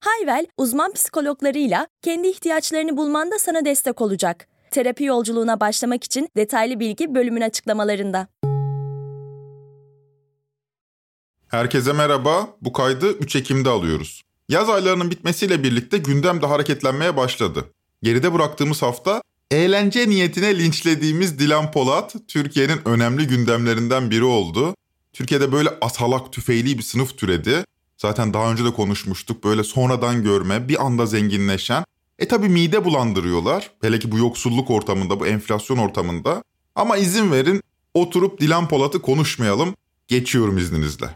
Hayvel, uzman psikologlarıyla kendi ihtiyaçlarını bulmanda sana destek olacak. Terapi yolculuğuna başlamak için detaylı bilgi bölümün açıklamalarında. Herkese merhaba. Bu kaydı 3 Ekim'de alıyoruz. Yaz aylarının bitmesiyle birlikte gündem de hareketlenmeye başladı. Geride bıraktığımız hafta eğlence niyetine linçlediğimiz Dilan Polat Türkiye'nin önemli gündemlerinden biri oldu. Türkiye'de böyle asalak tüfeğli bir sınıf türedi. Zaten daha önce de konuşmuştuk böyle sonradan görme bir anda zenginleşen. E tabi mide bulandırıyorlar. Hele ki bu yoksulluk ortamında bu enflasyon ortamında. Ama izin verin oturup Dilan Polat'ı konuşmayalım. Geçiyorum izninizle.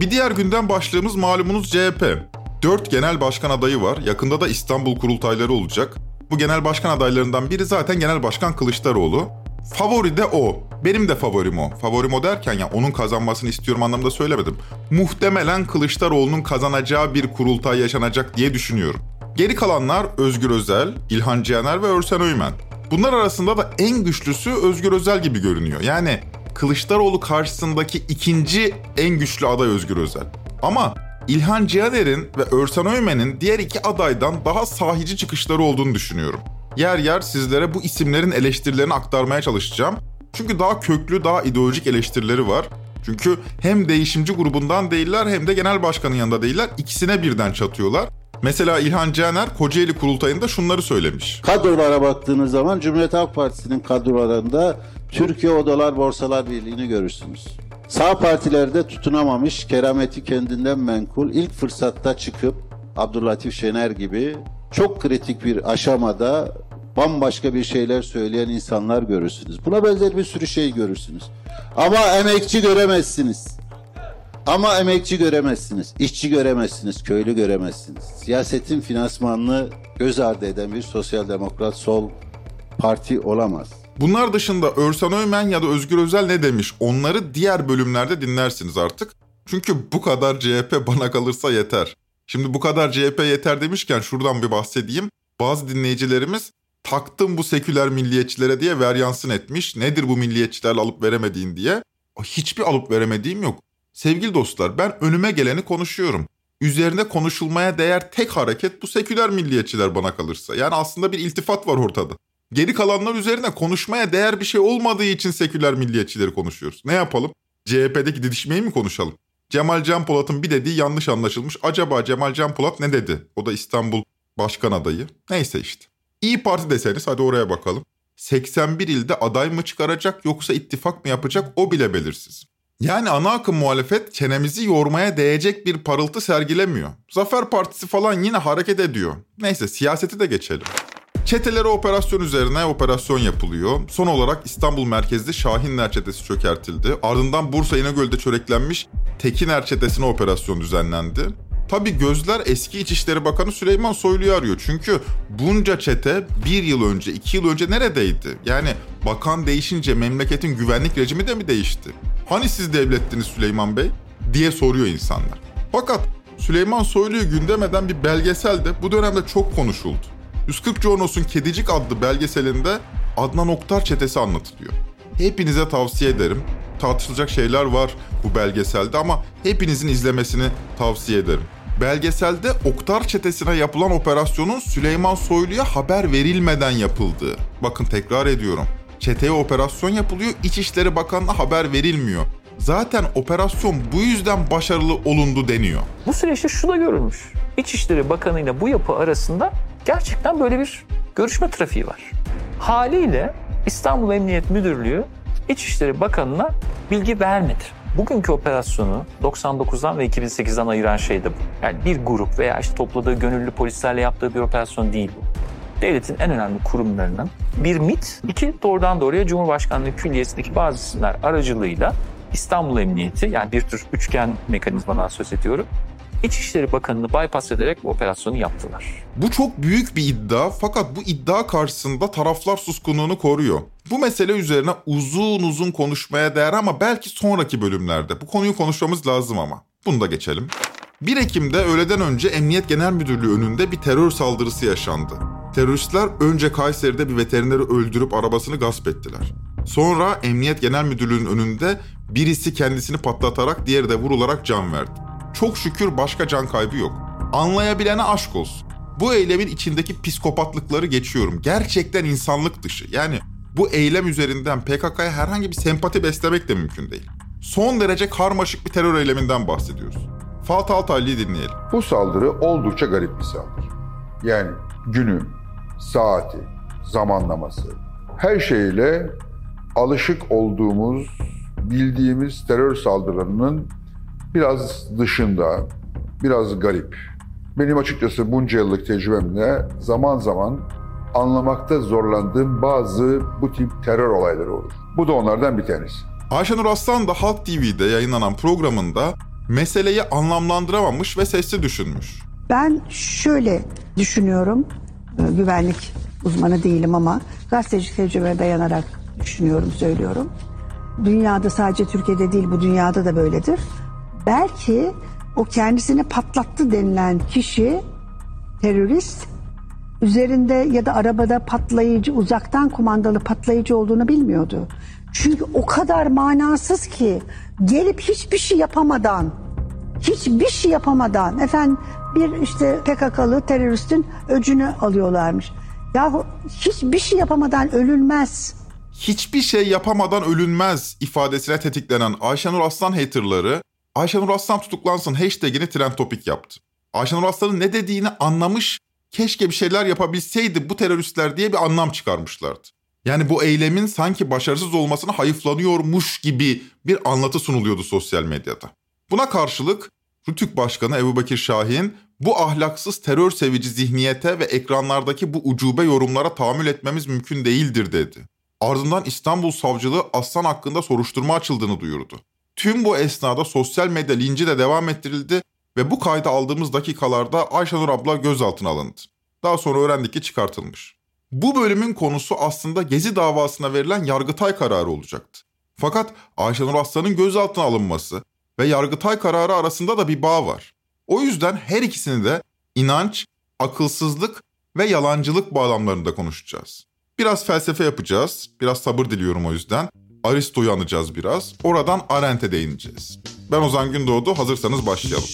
Bir diğer gündem başlığımız malumunuz CHP. Dört genel başkan adayı var. Yakında da İstanbul kurultayları olacak. Bu genel başkan adaylarından biri zaten Genel Başkan Kılıçdaroğlu. Favori de o. Benim de favorim o. Favorim o derken ya onun kazanmasını istiyorum anlamda söylemedim. Muhtemelen Kılıçdaroğlu'nun kazanacağı bir kurultay yaşanacak diye düşünüyorum. Geri kalanlar Özgür Özel, İlhan Cihaner ve Örsen Öymen. Bunlar arasında da en güçlüsü Özgür Özel gibi görünüyor. Yani Kılıçdaroğlu karşısındaki ikinci en güçlü aday Özgür Özel. Ama İlhan Cihaner'in ve Örsen Öymen'in diğer iki adaydan daha sahici çıkışları olduğunu düşünüyorum. Yer yer sizlere bu isimlerin eleştirilerini aktarmaya çalışacağım. Çünkü daha köklü, daha ideolojik eleştirileri var. Çünkü hem değişimci grubundan değiller hem de genel başkanın yanında değiller. İkisine birden çatıyorlar. Mesela İlhan Caner Kocaeli kurultayında şunları söylemiş. Kadrolara baktığınız zaman Cumhuriyet Halk Partisi'nin kadrolarında Türkiye Odalar Borsalar Birliği'ni görürsünüz. Sağ partilerde tutunamamış, kerameti kendinden menkul, ilk fırsatta çıkıp Abdülatif Şener gibi çok kritik bir aşamada bambaşka bir şeyler söyleyen insanlar görürsünüz. Buna benzer bir sürü şey görürsünüz. Ama emekçi göremezsiniz. Ama emekçi göremezsiniz, işçi göremezsiniz, köylü göremezsiniz. Siyasetin finansmanını göz ardı eden bir sosyal demokrat sol parti olamaz. Bunlar dışında Örsan Öymen ya da Özgür Özel ne demiş onları diğer bölümlerde dinlersiniz artık. Çünkü bu kadar CHP bana kalırsa yeter. Şimdi bu kadar CHP yeter demişken şuradan bir bahsedeyim. Bazı dinleyicilerimiz taktım bu seküler milliyetçilere diye veryansın etmiş. Nedir bu milliyetçilerle alıp veremediğin diye. Hiçbir alıp veremediğim yok. Sevgili dostlar ben önüme geleni konuşuyorum. Üzerine konuşulmaya değer tek hareket bu seküler milliyetçiler bana kalırsa. Yani aslında bir iltifat var ortada. Geri kalanlar üzerine konuşmaya değer bir şey olmadığı için seküler milliyetçileri konuşuyoruz. Ne yapalım? CHP'deki didişmeyi mi konuşalım? Cemal Can Polat'ın bir dediği yanlış anlaşılmış. Acaba Cemal Can Polat ne dedi? O da İstanbul başkan adayı. Neyse işte. İyi Parti deseniz hadi oraya bakalım. 81 ilde aday mı çıkaracak yoksa ittifak mı yapacak o bile belirsiz. Yani ana akım muhalefet çenemizi yormaya değecek bir parıltı sergilemiyor. Zafer Partisi falan yine hareket ediyor. Neyse siyaseti de geçelim. Çetelere operasyon üzerine operasyon yapılıyor. Son olarak İstanbul merkezli Şahinler çetesi çökertildi. Ardından Bursa İnegöl'de çöreklenmiş Tekiner çetesine operasyon düzenlendi. Tabi gözler eski İçişleri Bakanı Süleyman Soylu'yu arıyor. Çünkü bunca çete bir yıl önce, iki yıl önce neredeydi? Yani bakan değişince memleketin güvenlik rejimi de mi değişti? Hani siz devlettiniz Süleyman Bey? diye soruyor insanlar. Fakat Süleyman Soylu'yu gündem eden bir belgesel de bu dönemde çok konuşuldu. 140 Jornos'un Kedicik adlı belgeselinde Adnan Oktar çetesi anlatılıyor. Hepinize tavsiye ederim. Tartışılacak şeyler var bu belgeselde ama hepinizin izlemesini tavsiye ederim. Belgeselde Oktar çetesine yapılan operasyonun Süleyman Soylu'ya haber verilmeden yapıldığı. Bakın tekrar ediyorum. Çeteye operasyon yapılıyor, İçişleri Bakanı'na haber verilmiyor. Zaten operasyon bu yüzden başarılı olundu deniyor. Bu süreçte şu da görülmüş. İçişleri Bakanı ile bu yapı arasında gerçekten böyle bir görüşme trafiği var. Haliyle İstanbul Emniyet Müdürlüğü İçişleri Bakanı'na bilgi vermedi. Bugünkü operasyonu 99'dan ve 2008'den ayıran şey de bu. Yani bir grup veya işte topladığı gönüllü polislerle yaptığı bir operasyon değil bu. Devletin en önemli kurumlarının bir MIT, iki doğrudan doğruya Cumhurbaşkanlığı Külliyesi'ndeki bazı isimler aracılığıyla İstanbul Emniyeti yani bir tür üçgen mekanizmadan söz ediyorum İçişleri Bakanı'nı bypass ederek bu operasyonu yaptılar. Bu çok büyük bir iddia fakat bu iddia karşısında taraflar suskunluğunu koruyor. Bu mesele üzerine uzun uzun konuşmaya değer ama belki sonraki bölümlerde. Bu konuyu konuşmamız lazım ama. Bunu da geçelim. 1 Ekim'de öğleden önce Emniyet Genel Müdürlüğü önünde bir terör saldırısı yaşandı. Teröristler önce Kayseri'de bir veterineri öldürüp arabasını gasp ettiler. Sonra Emniyet Genel Müdürlüğü'nün önünde birisi kendisini patlatarak diğeri de vurularak can verdi. Çok şükür başka can kaybı yok. Anlayabilene aşk olsun. Bu eylemin içindeki psikopatlıkları geçiyorum. Gerçekten insanlık dışı. Yani bu eylem üzerinden PKK'ya herhangi bir sempati beslemek de mümkün değil. Son derece karmaşık bir terör eyleminden bahsediyoruz. Fatih Altaylı'yı dinleyelim. Bu saldırı oldukça garip bir saldırı. Yani günü, saati, zamanlaması, her şeyle alışık olduğumuz, bildiğimiz terör saldırılarının biraz dışında, biraz garip. Benim açıkçası bunca yıllık tecrübemle zaman zaman anlamakta zorlandığım bazı bu tip terör olayları olur. Bu da onlardan bir tanesi. Ayşenur Aslan da Halk TV'de yayınlanan programında meseleyi anlamlandıramamış ve sesli düşünmüş. Ben şöyle düşünüyorum, e, güvenlik uzmanı değilim ama gazeteci tecrübe dayanarak düşünüyorum, söylüyorum. Dünyada sadece Türkiye'de değil bu dünyada da böyledir. Belki o kendisini patlattı denilen kişi terörist üzerinde ya da arabada patlayıcı uzaktan kumandalı patlayıcı olduğunu bilmiyordu. Çünkü o kadar manasız ki gelip hiçbir şey yapamadan hiçbir şey yapamadan efendim bir işte PKK'lı teröristin öcünü alıyorlarmış. Yahu hiçbir şey yapamadan ölünmez. Hiçbir şey yapamadan ölünmez ifadesine tetiklenen Ayşenur Aslan haterları Ayşenur Aslan tutuklansın hashtagini trend topik yaptı. Ayşenur Aslan'ın ne dediğini anlamış, keşke bir şeyler yapabilseydi bu teröristler diye bir anlam çıkarmışlardı. Yani bu eylemin sanki başarısız olmasına hayıflanıyormuş gibi bir anlatı sunuluyordu sosyal medyada. Buna karşılık Rütük Başkanı Ebu Bekir Şahin bu ahlaksız terör sevici zihniyete ve ekranlardaki bu ucube yorumlara tahammül etmemiz mümkün değildir dedi. Ardından İstanbul Savcılığı Aslan hakkında soruşturma açıldığını duyurdu. Tüm bu esnada sosyal medya linci de devam ettirildi ve bu kayda aldığımız dakikalarda Ayşenur abla gözaltına alındı. Daha sonra öğrendik ki çıkartılmış. Bu bölümün konusu aslında Gezi davasına verilen Yargıtay kararı olacaktı. Fakat Ayşenur Aslan'ın gözaltına alınması ve Yargıtay kararı arasında da bir bağ var. O yüzden her ikisini de inanç, akılsızlık ve yalancılık bağlamlarında konuşacağız. Biraz felsefe yapacağız, biraz sabır diliyorum o yüzden. Aristo'yu anacağız biraz, oradan Arendt'e değineceğiz. Ben Ozan Gündoğdu, hazırsanız başlayalım.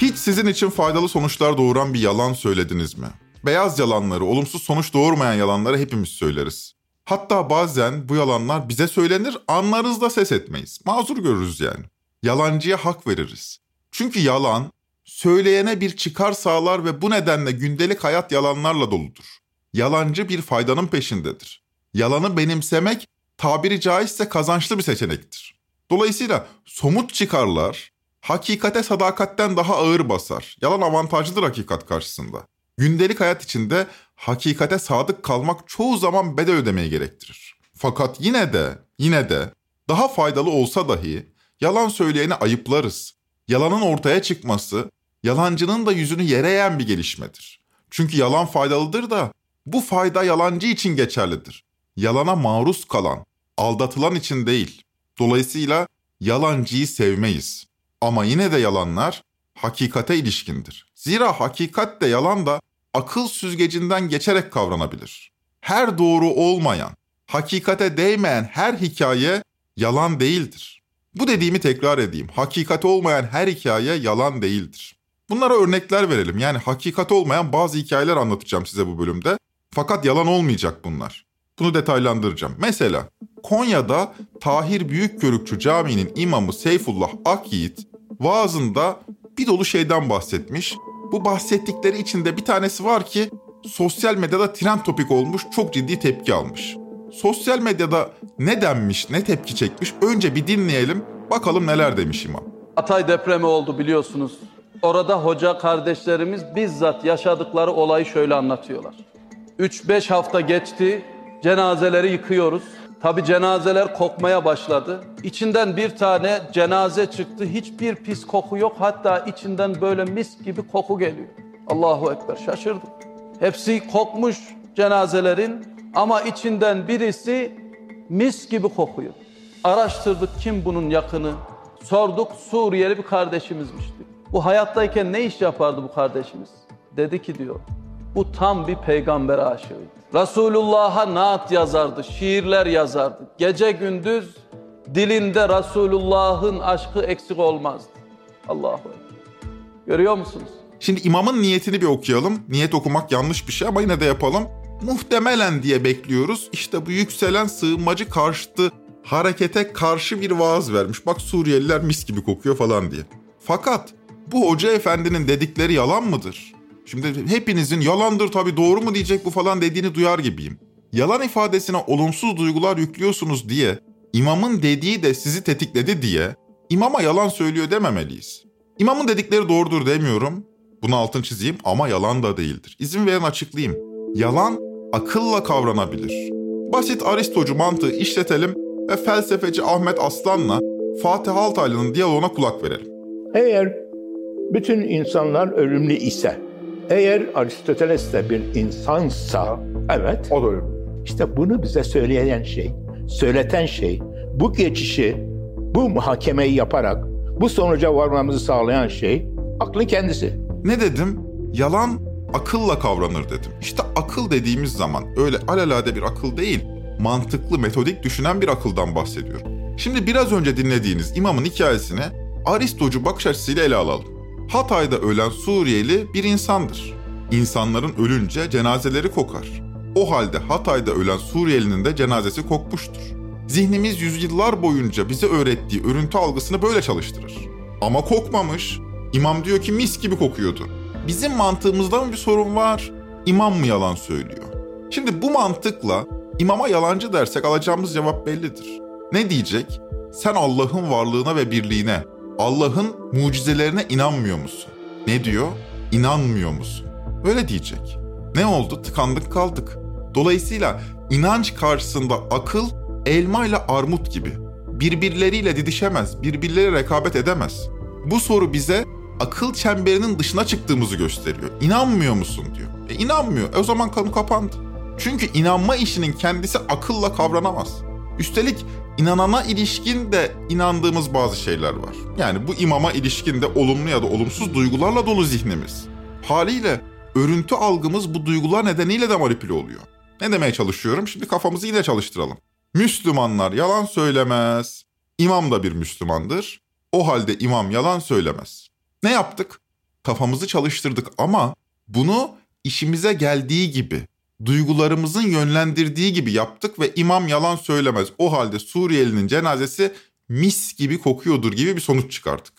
Hiç sizin için faydalı sonuçlar doğuran bir yalan söylediniz mi? Beyaz yalanları, olumsuz sonuç doğurmayan yalanları hepimiz söyleriz. Hatta bazen bu yalanlar bize söylenir, anlarız ses etmeyiz. Mazur görürüz yani. Yalancıya hak veririz. Çünkü yalan, söyleyene bir çıkar sağlar ve bu nedenle gündelik hayat yalanlarla doludur. Yalancı bir faydanın peşindedir. Yalanı benimsemek tabiri caizse kazançlı bir seçenektir. Dolayısıyla somut çıkarlar hakikate sadakatten daha ağır basar. Yalan avantajlıdır hakikat karşısında. Gündelik hayat içinde hakikate sadık kalmak çoğu zaman bedel ödemeyi gerektirir. Fakat yine de, yine de daha faydalı olsa dahi yalan söyleyeni ayıplarız. Yalanın ortaya çıkması, yalancının da yüzünü yere eğen bir gelişmedir. Çünkü yalan faydalıdır da bu fayda yalancı için geçerlidir. Yalana maruz kalan, aldatılan için değil. Dolayısıyla yalancıyı sevmeyiz. Ama yine de yalanlar hakikate ilişkindir. Zira hakikat de yalan da akıl süzgecinden geçerek kavranabilir. Her doğru olmayan, hakikate değmeyen her hikaye yalan değildir. Bu dediğimi tekrar edeyim. Hakikat olmayan her hikaye yalan değildir. Bunlara örnekler verelim. Yani hakikat olmayan bazı hikayeler anlatacağım size bu bölümde. Fakat yalan olmayacak bunlar. Bunu detaylandıracağım. Mesela Konya'da Tahir Büyükkörükçü Camii'nin imamı Seyfullah Akyiğit vaazında bir dolu şeyden bahsetmiş. Bu bahsettikleri içinde bir tanesi var ki sosyal medyada trend topik olmuş, çok ciddi tepki almış. Sosyal medyada ne denmiş, ne tepki çekmiş önce bir dinleyelim, bakalım neler demiş imam. Hatay depremi oldu biliyorsunuz. Orada hoca kardeşlerimiz bizzat yaşadıkları olayı şöyle anlatıyorlar. 3-5 hafta geçti. Cenazeleri yıkıyoruz. Tabi cenazeler kokmaya başladı. İçinden bir tane cenaze çıktı. Hiçbir pis koku yok. Hatta içinden böyle mis gibi koku geliyor. Allahu Ekber şaşırdım. Hepsi kokmuş cenazelerin ama içinden birisi mis gibi kokuyor. Araştırdık kim bunun yakını. Sorduk Suriyeli bir kardeşimizmiş diyor. Bu hayattayken ne iş yapardı bu kardeşimiz? Dedi ki diyor bu tam bir peygamber aşığıydı. Resulullah'a naat yazardı, şiirler yazardı. Gece gündüz dilinde Resulullah'ın aşkı eksik olmazdı. Allahu Ekber. Görüyor musunuz? Şimdi imamın niyetini bir okuyalım. Niyet okumak yanlış bir şey ama yine de yapalım. Muhtemelen diye bekliyoruz. İşte bu yükselen sığınmacı karşıtı harekete karşı bir vaaz vermiş. Bak Suriyeliler mis gibi kokuyor falan diye. Fakat bu hoca efendinin dedikleri yalan mıdır? Şimdi hepinizin yalandır tabii doğru mu diyecek bu falan dediğini duyar gibiyim. Yalan ifadesine olumsuz duygular yüklüyorsunuz diye, imamın dediği de sizi tetikledi diye, imama yalan söylüyor dememeliyiz. İmamın dedikleri doğrudur demiyorum. Bunu altın çizeyim ama yalan da değildir. İzin verin açıklayayım. Yalan akılla kavranabilir. Basit Aristocu mantığı işletelim ve felsefeci Ahmet Aslan'la Fatih Altaylı'nın diyaloğuna kulak verelim. Eğer bütün insanlar ölümlü ise, eğer Aristoteles de bir insansa, evet, O da öyle. işte bunu bize söyleyen şey, söyleten şey, bu geçişi, bu muhakemeyi yaparak bu sonuca varmamızı sağlayan şey aklın kendisi. Ne dedim? Yalan akılla kavranır dedim. İşte akıl dediğimiz zaman öyle alelade bir akıl değil, mantıklı, metodik düşünen bir akıldan bahsediyorum. Şimdi biraz önce dinlediğiniz imamın hikayesini Aristocu bakış açısıyla ele alalım. Hatay'da ölen Suriyeli bir insandır. İnsanların ölünce cenazeleri kokar. O halde Hatay'da ölen Suriyelinin de cenazesi kokmuştur. Zihnimiz yüzyıllar boyunca bize öğrettiği örüntü algısını böyle çalıştırır. Ama kokmamış. İmam diyor ki mis gibi kokuyordu. Bizim mantığımızda mı bir sorun var? İmam mı yalan söylüyor? Şimdi bu mantıkla imama yalancı dersek alacağımız cevap bellidir. Ne diyecek? Sen Allah'ın varlığına ve birliğine, Allah'ın mucizelerine inanmıyor musun? Ne diyor? İnanmıyor musun? Öyle diyecek. Ne oldu? Tıkandık kaldık. Dolayısıyla inanç karşısında akıl elma ile armut gibi. Birbirleriyle didişemez, birbirleri rekabet edemez. Bu soru bize akıl çemberinin dışına çıktığımızı gösteriyor. İnanmıyor musun diyor. E inanmıyor. E o zaman konu kapandı. Çünkü inanma işinin kendisi akılla kavranamaz. Üstelik inanana ilişkin de inandığımız bazı şeyler var. Yani bu imama ilişkin de olumlu ya da olumsuz duygularla dolu zihnimiz. Haliyle örüntü algımız bu duygular nedeniyle de manipüle oluyor. Ne demeye çalışıyorum? Şimdi kafamızı yine çalıştıralım. Müslümanlar yalan söylemez. İmam da bir Müslümandır. O halde imam yalan söylemez. Ne yaptık? Kafamızı çalıştırdık ama bunu işimize geldiği gibi, duygularımızın yönlendirdiği gibi yaptık ve imam yalan söylemez. O halde Suriyelinin cenazesi mis gibi kokuyordur gibi bir sonuç çıkardık.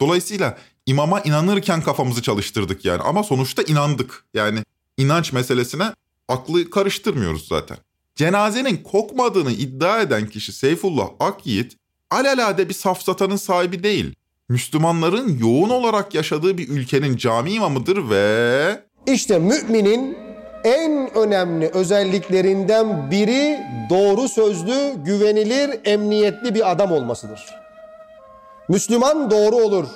Dolayısıyla imama inanırken kafamızı çalıştırdık yani ama sonuçta inandık. Yani inanç meselesine aklı karıştırmıyoruz zaten. Cenazenin kokmadığını iddia eden kişi Seyfullah Akyiğit alelade bir safsatanın sahibi değil. Müslümanların yoğun olarak yaşadığı bir ülkenin cami imamıdır ve İşte müminin en önemli özelliklerinden biri doğru sözlü, güvenilir, emniyetli bir adam olmasıdır. Müslüman doğru olur.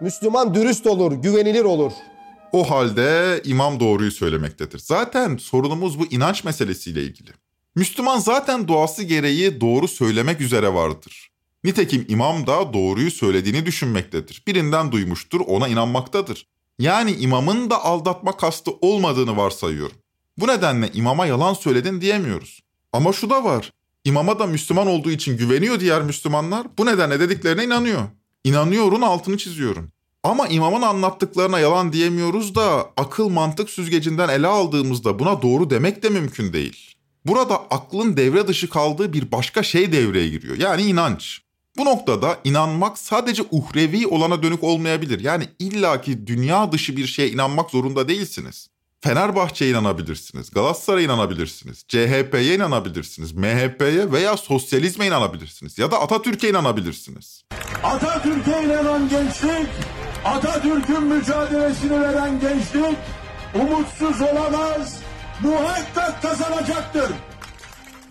Müslüman dürüst olur, güvenilir olur. o halde imam doğruyu söylemektedir. Zaten sorunumuz bu inanç meselesiyle ilgili. Müslüman zaten doğası gereği doğru söylemek üzere vardır. Nitekim imam da doğruyu söylediğini düşünmektedir. Birinden duymuştur, ona inanmaktadır. Yani imamın da aldatma kastı olmadığını varsayıyorum. Bu nedenle imama yalan söyledin diyemiyoruz. Ama şu da var. İmama da Müslüman olduğu için güveniyor diğer Müslümanlar. Bu nedenle dediklerine inanıyor. İnanıyorun altını çiziyorum. Ama imamın anlattıklarına yalan diyemiyoruz da akıl mantık süzgecinden ele aldığımızda buna doğru demek de mümkün değil. Burada aklın devre dışı kaldığı bir başka şey devreye giriyor. Yani inanç. Bu noktada inanmak sadece uhrevi olana dönük olmayabilir. Yani illaki dünya dışı bir şeye inanmak zorunda değilsiniz. Fenerbahçe'ye inanabilirsiniz, Galatasaray'a inanabilirsiniz, CHP'ye inanabilirsiniz, MHP'ye veya sosyalizme inanabilirsiniz ya da Atatürk'e inanabilirsiniz. Atatürk'e inanan gençlik, Atatürk'ün mücadelesini veren gençlik umutsuz olamaz, muhakkak kazanacaktır.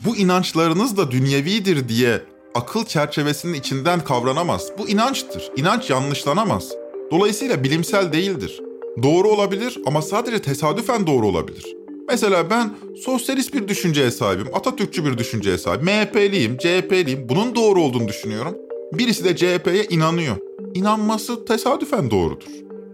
Bu inançlarınız da dünyevidir diye akıl çerçevesinin içinden kavranamaz. Bu inançtır. İnanç yanlışlanamaz. Dolayısıyla bilimsel değildir. Doğru olabilir ama sadece tesadüfen doğru olabilir. Mesela ben sosyalist bir düşünceye sahibim, Atatürkçü bir düşünceye sahibim, MHP'liyim, CHP'liyim. Bunun doğru olduğunu düşünüyorum. Birisi de CHP'ye inanıyor. İnanması tesadüfen doğrudur.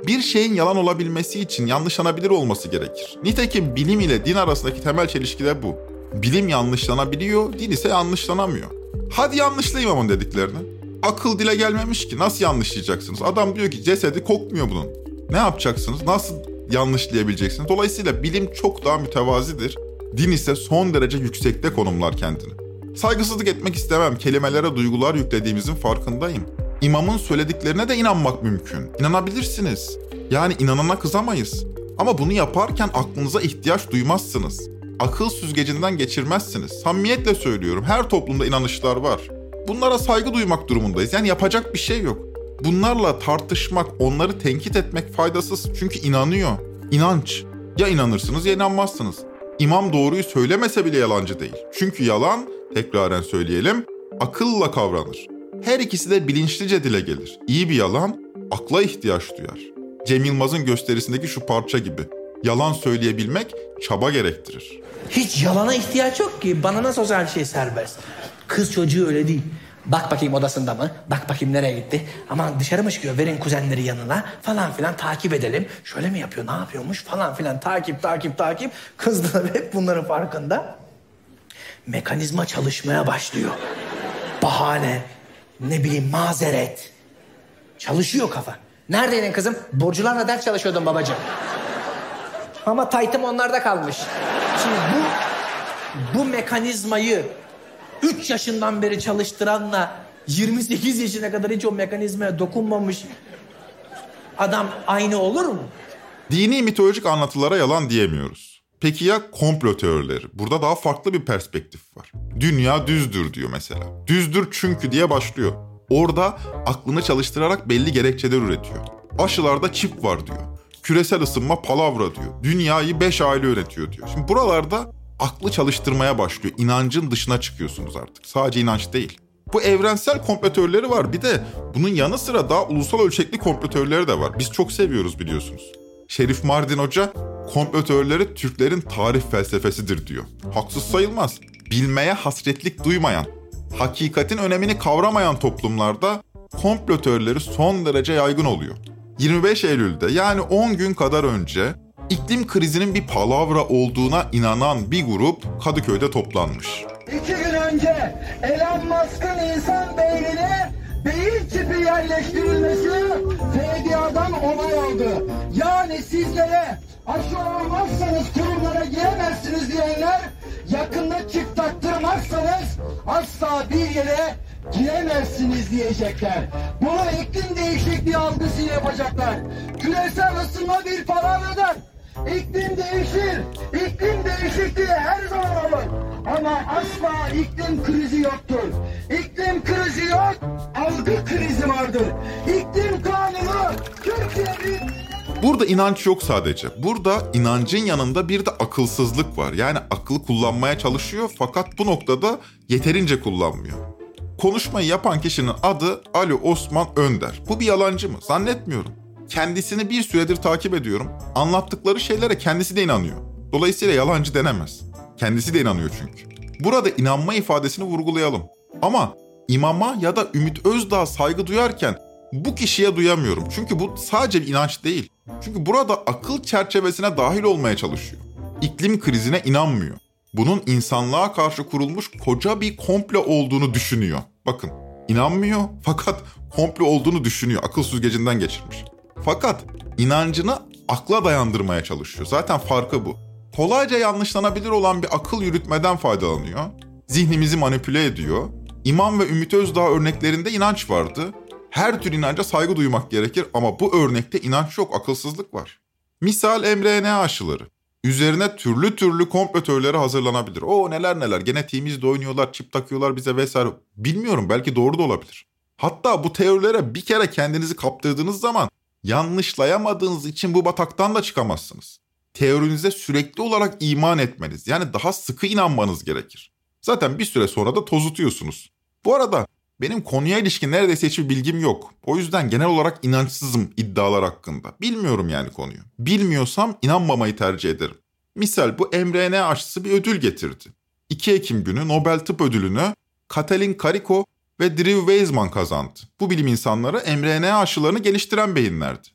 Bir şeyin yalan olabilmesi için yanlışlanabilir olması gerekir. Nitekim bilim ile din arasındaki temel çelişki de bu. Bilim yanlışlanabiliyor, din ise yanlışlanamıyor. Hadi yanlışlayayım ama dediklerini. Akıl dile gelmemiş ki nasıl yanlışlayacaksınız? Adam diyor ki cesedi kokmuyor bunun. Ne yapacaksınız? Nasıl yanlışlayabileceksiniz? Dolayısıyla bilim çok daha mütevazidir. Din ise son derece yüksekte konumlar kendini. Saygısızlık etmek istemem. Kelimelere duygular yüklediğimizin farkındayım. İmamın söylediklerine de inanmak mümkün. İnanabilirsiniz. Yani inanana kızamayız. Ama bunu yaparken aklınıza ihtiyaç duymazsınız. Akıl süzgecinden geçirmezsiniz. Samimiyetle söylüyorum. Her toplumda inanışlar var. Bunlara saygı duymak durumundayız. Yani yapacak bir şey yok. Bunlarla tartışmak, onları tenkit etmek faydasız. Çünkü inanıyor. İnanç. Ya inanırsınız ya inanmazsınız. İmam doğruyu söylemese bile yalancı değil. Çünkü yalan, tekraren söyleyelim, akılla kavranır. Her ikisi de bilinçlice dile gelir. İyi bir yalan, akla ihtiyaç duyar. Cem Yılmaz'ın gösterisindeki şu parça gibi. Yalan söyleyebilmek çaba gerektirir. Hiç yalana ihtiyaç yok ki. Bana nasıl her şey serbest. Kız çocuğu öyle değil. Bak bakayım odasında mı? Bak bakayım nereye gitti? Aman dışarı mı çıkıyor? Verin kuzenleri yanına falan filan takip edelim. Şöyle mi yapıyor? Ne yapıyormuş? Falan filan takip takip takip. Kız da hep bunların farkında. Mekanizma çalışmaya başlıyor. Bahane, ne bileyim mazeret. Çalışıyor kafa. Neredeydin kızım? Borcularla ders çalışıyordum babacığım. Ama taytım onlarda kalmış. Şimdi bu bu mekanizmayı 3 yaşından beri çalıştıranla 28 yaşına kadar hiç o mekanizmaya dokunmamış adam aynı olur mu? Dini mitolojik anlatılara yalan diyemiyoruz. Peki ya komplo teorileri? Burada daha farklı bir perspektif var. Dünya düzdür diyor mesela. Düzdür çünkü diye başlıyor. Orada aklını çalıştırarak belli gerekçeler üretiyor. Aşılarda çip var diyor. Küresel ısınma palavra diyor. Dünyayı beş aile yönetiyor diyor. Şimdi buralarda aklı çalıştırmaya başlıyor. İnancın dışına çıkıyorsunuz artık. Sadece inanç değil. Bu evrensel komplo var. Bir de bunun yanı sıra daha ulusal ölçekli komplo de var. Biz çok seviyoruz biliyorsunuz. Şerif Mardin Hoca komplo Türklerin tarih felsefesidir diyor. Haksız sayılmaz. Bilmeye hasretlik duymayan, hakikatin önemini kavramayan toplumlarda komplo son derece yaygın oluyor. 25 Eylül'de yani 10 gün kadar önce iklim krizinin bir palavra olduğuna inanan bir grup Kadıköy'de toplanmış. İki gün önce Elon Musk'ın insan beynine beyin çipi yerleştirilmesi FDA'dan onay aldı. Yani sizlere aşı olmazsanız kurumlara giremezsiniz diyenler yakında çift taktırmazsanız asla bir yere giremezsiniz diyecekler. Bunu iklim değişikliği algısıyla yapacaklar. Küresel ısınma bir palavradır. İklim değişir. İklim değişikliği her zaman olur. Ama asla iklim krizi yoktur. İklim krizi yok, algı krizi vardır. İklim kanunu Türkiye'nin Burada inanç yok sadece. Burada inancın yanında bir de akılsızlık var. Yani aklı kullanmaya çalışıyor fakat bu noktada yeterince kullanmıyor. Konuşmayı yapan kişinin adı Ali Osman Önder. Bu bir yalancı mı? Zannetmiyorum. Kendisini bir süredir takip ediyorum. Anlattıkları şeylere kendisi de inanıyor. Dolayısıyla yalancı denemez. Kendisi de inanıyor çünkü. Burada inanma ifadesini vurgulayalım. Ama imama ya da Ümit Özdağ saygı duyarken bu kişiye duyamıyorum. Çünkü bu sadece bir inanç değil. Çünkü burada akıl çerçevesine dahil olmaya çalışıyor. İklim krizine inanmıyor. Bunun insanlığa karşı kurulmuş koca bir komple olduğunu düşünüyor. Bakın inanmıyor fakat komple olduğunu düşünüyor. Akıl süzgecinden geçirmiş. Fakat inancını akla dayandırmaya çalışıyor. Zaten farkı bu. Kolayca yanlışlanabilir olan bir akıl yürütmeden faydalanıyor. Zihnimizi manipüle ediyor. İmam ve Ümit Özdağ örneklerinde inanç vardı. Her tür inanca saygı duymak gerekir ama bu örnekte inanç yok, akılsızlık var. Misal mRNA aşıları. Üzerine türlü türlü komplo teorileri hazırlanabilir. O neler neler genetiğimizde oynuyorlar, çip takıyorlar bize vesaire. Bilmiyorum belki doğru da olabilir. Hatta bu teorilere bir kere kendinizi kaptırdığınız zaman yanlışlayamadığınız için bu bataktan da çıkamazsınız. teorinize sürekli olarak iman etmeniz yani daha sıkı inanmanız gerekir. Zaten bir süre sonra da tozutuyorsunuz. Bu arada benim konuya ilişkin neredeyse hiçbir bilgim yok. O yüzden genel olarak inançsızım iddialar hakkında. Bilmiyorum yani konuyu. Bilmiyorsam inanmamayı tercih ederim. Misal bu mRNA aşısı bir ödül getirdi. 2 Ekim günü Nobel Tıp Ödülünü Katalin Kariko ve Drew Weissman kazandı. Bu bilim insanları mRNA aşılarını geliştiren beyinlerdi.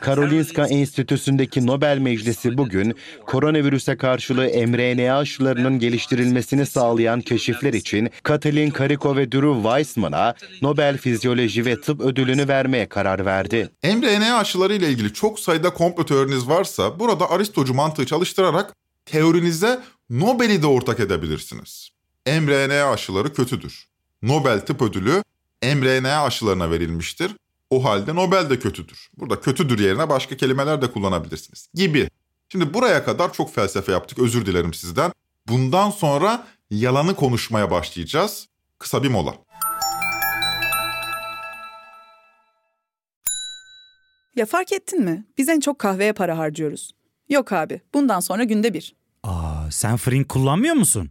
Karolinska Enstitüsü'ndeki Nobel Meclisi bugün koronavirüse karşılığı mRNA aşılarının geliştirilmesini sağlayan keşifler için Katalin Kariko ve Drew Weissman'a Nobel Fizyoloji ve Tıp ödülünü vermeye karar verdi. mRNA aşıları ile ilgili çok sayıda komplo teoriniz varsa burada Aristocu mantığı çalıştırarak teorinize Nobel'i de ortak edebilirsiniz. mRNA aşıları kötüdür. Nobel Tıp Ödülü mRNA aşılarına verilmiştir. O halde Nobel de kötüdür. Burada kötüdür yerine başka kelimeler de kullanabilirsiniz gibi. Şimdi buraya kadar çok felsefe yaptık. Özür dilerim sizden. Bundan sonra yalanı konuşmaya başlayacağız. Kısa bir mola. Ya fark ettin mi? Biz en çok kahveye para harcıyoruz. Yok abi, bundan sonra günde bir. Aa, sen Frink kullanmıyor musun?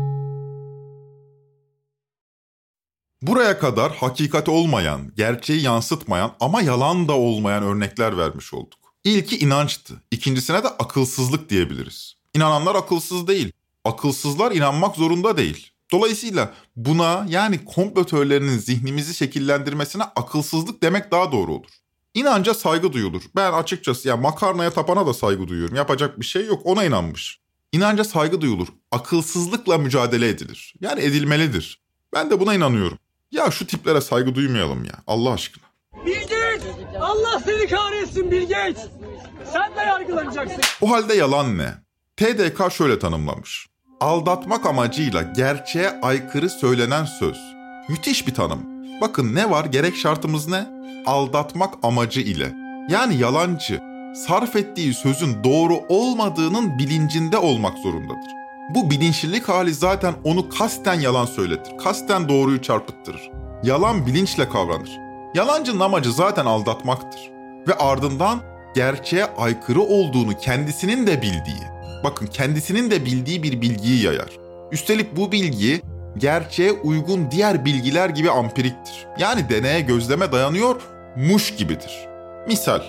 Buraya kadar hakikat olmayan, gerçeği yansıtmayan ama yalan da olmayan örnekler vermiş olduk. İlki inançtı. İkincisine de akılsızlık diyebiliriz. İnananlar akılsız değil. Akılsızlar inanmak zorunda değil. Dolayısıyla buna yani komplo zihnimizi şekillendirmesine akılsızlık demek daha doğru olur. İnanca saygı duyulur. Ben açıkçası ya makarnaya tapana da saygı duyuyorum. Yapacak bir şey yok ona inanmış. İnanca saygı duyulur. Akılsızlıkla mücadele edilir. Yani edilmelidir. Ben de buna inanıyorum. Ya şu tiplere saygı duymayalım ya Allah aşkına. Bill Gates! Allah seni kahretsin Bill Gates! Sen de yargılanacaksın. O halde yalan ne? TDK şöyle tanımlamış. Aldatmak amacıyla gerçeğe aykırı söylenen söz. Müthiş bir tanım. Bakın ne var gerek şartımız ne? Aldatmak amacı ile. Yani yalancı sarf ettiği sözün doğru olmadığının bilincinde olmak zorundadır. Bu bilinçlilik hali zaten onu kasten yalan söyletir. Kasten doğruyu çarpıttırır. Yalan bilinçle kavranır. Yalancının amacı zaten aldatmaktır. Ve ardından gerçeğe aykırı olduğunu kendisinin de bildiği, bakın kendisinin de bildiği bir bilgiyi yayar. Üstelik bu bilgi gerçeğe uygun diğer bilgiler gibi ampiriktir. Yani deneye gözleme dayanıyor, muş gibidir. Misal,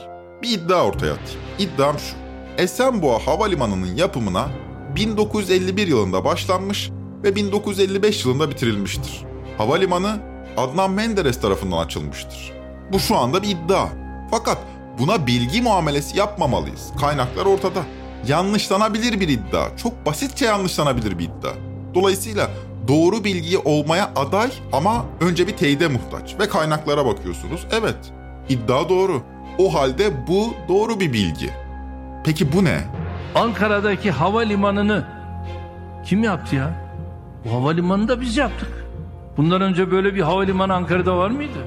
bir iddia ortaya atayım. İddiam şu. Esenboğa Havalimanı'nın yapımına 1951 yılında başlanmış ve 1955 yılında bitirilmiştir. Havalimanı Adnan Menderes tarafından açılmıştır. Bu şu anda bir iddia. Fakat buna bilgi muamelesi yapmamalıyız. Kaynaklar ortada. Yanlışlanabilir bir iddia. Çok basitçe yanlışlanabilir bir iddia. Dolayısıyla doğru bilgiyi olmaya aday ama önce bir teyide muhtaç ve kaynaklara bakıyorsunuz. Evet, iddia doğru. O halde bu doğru bir bilgi. Peki bu ne? Ankara'daki havalimanını kim yaptı ya? Bu havalimanını da biz yaptık. Bundan önce böyle bir havalimanı Ankara'da var mıydı?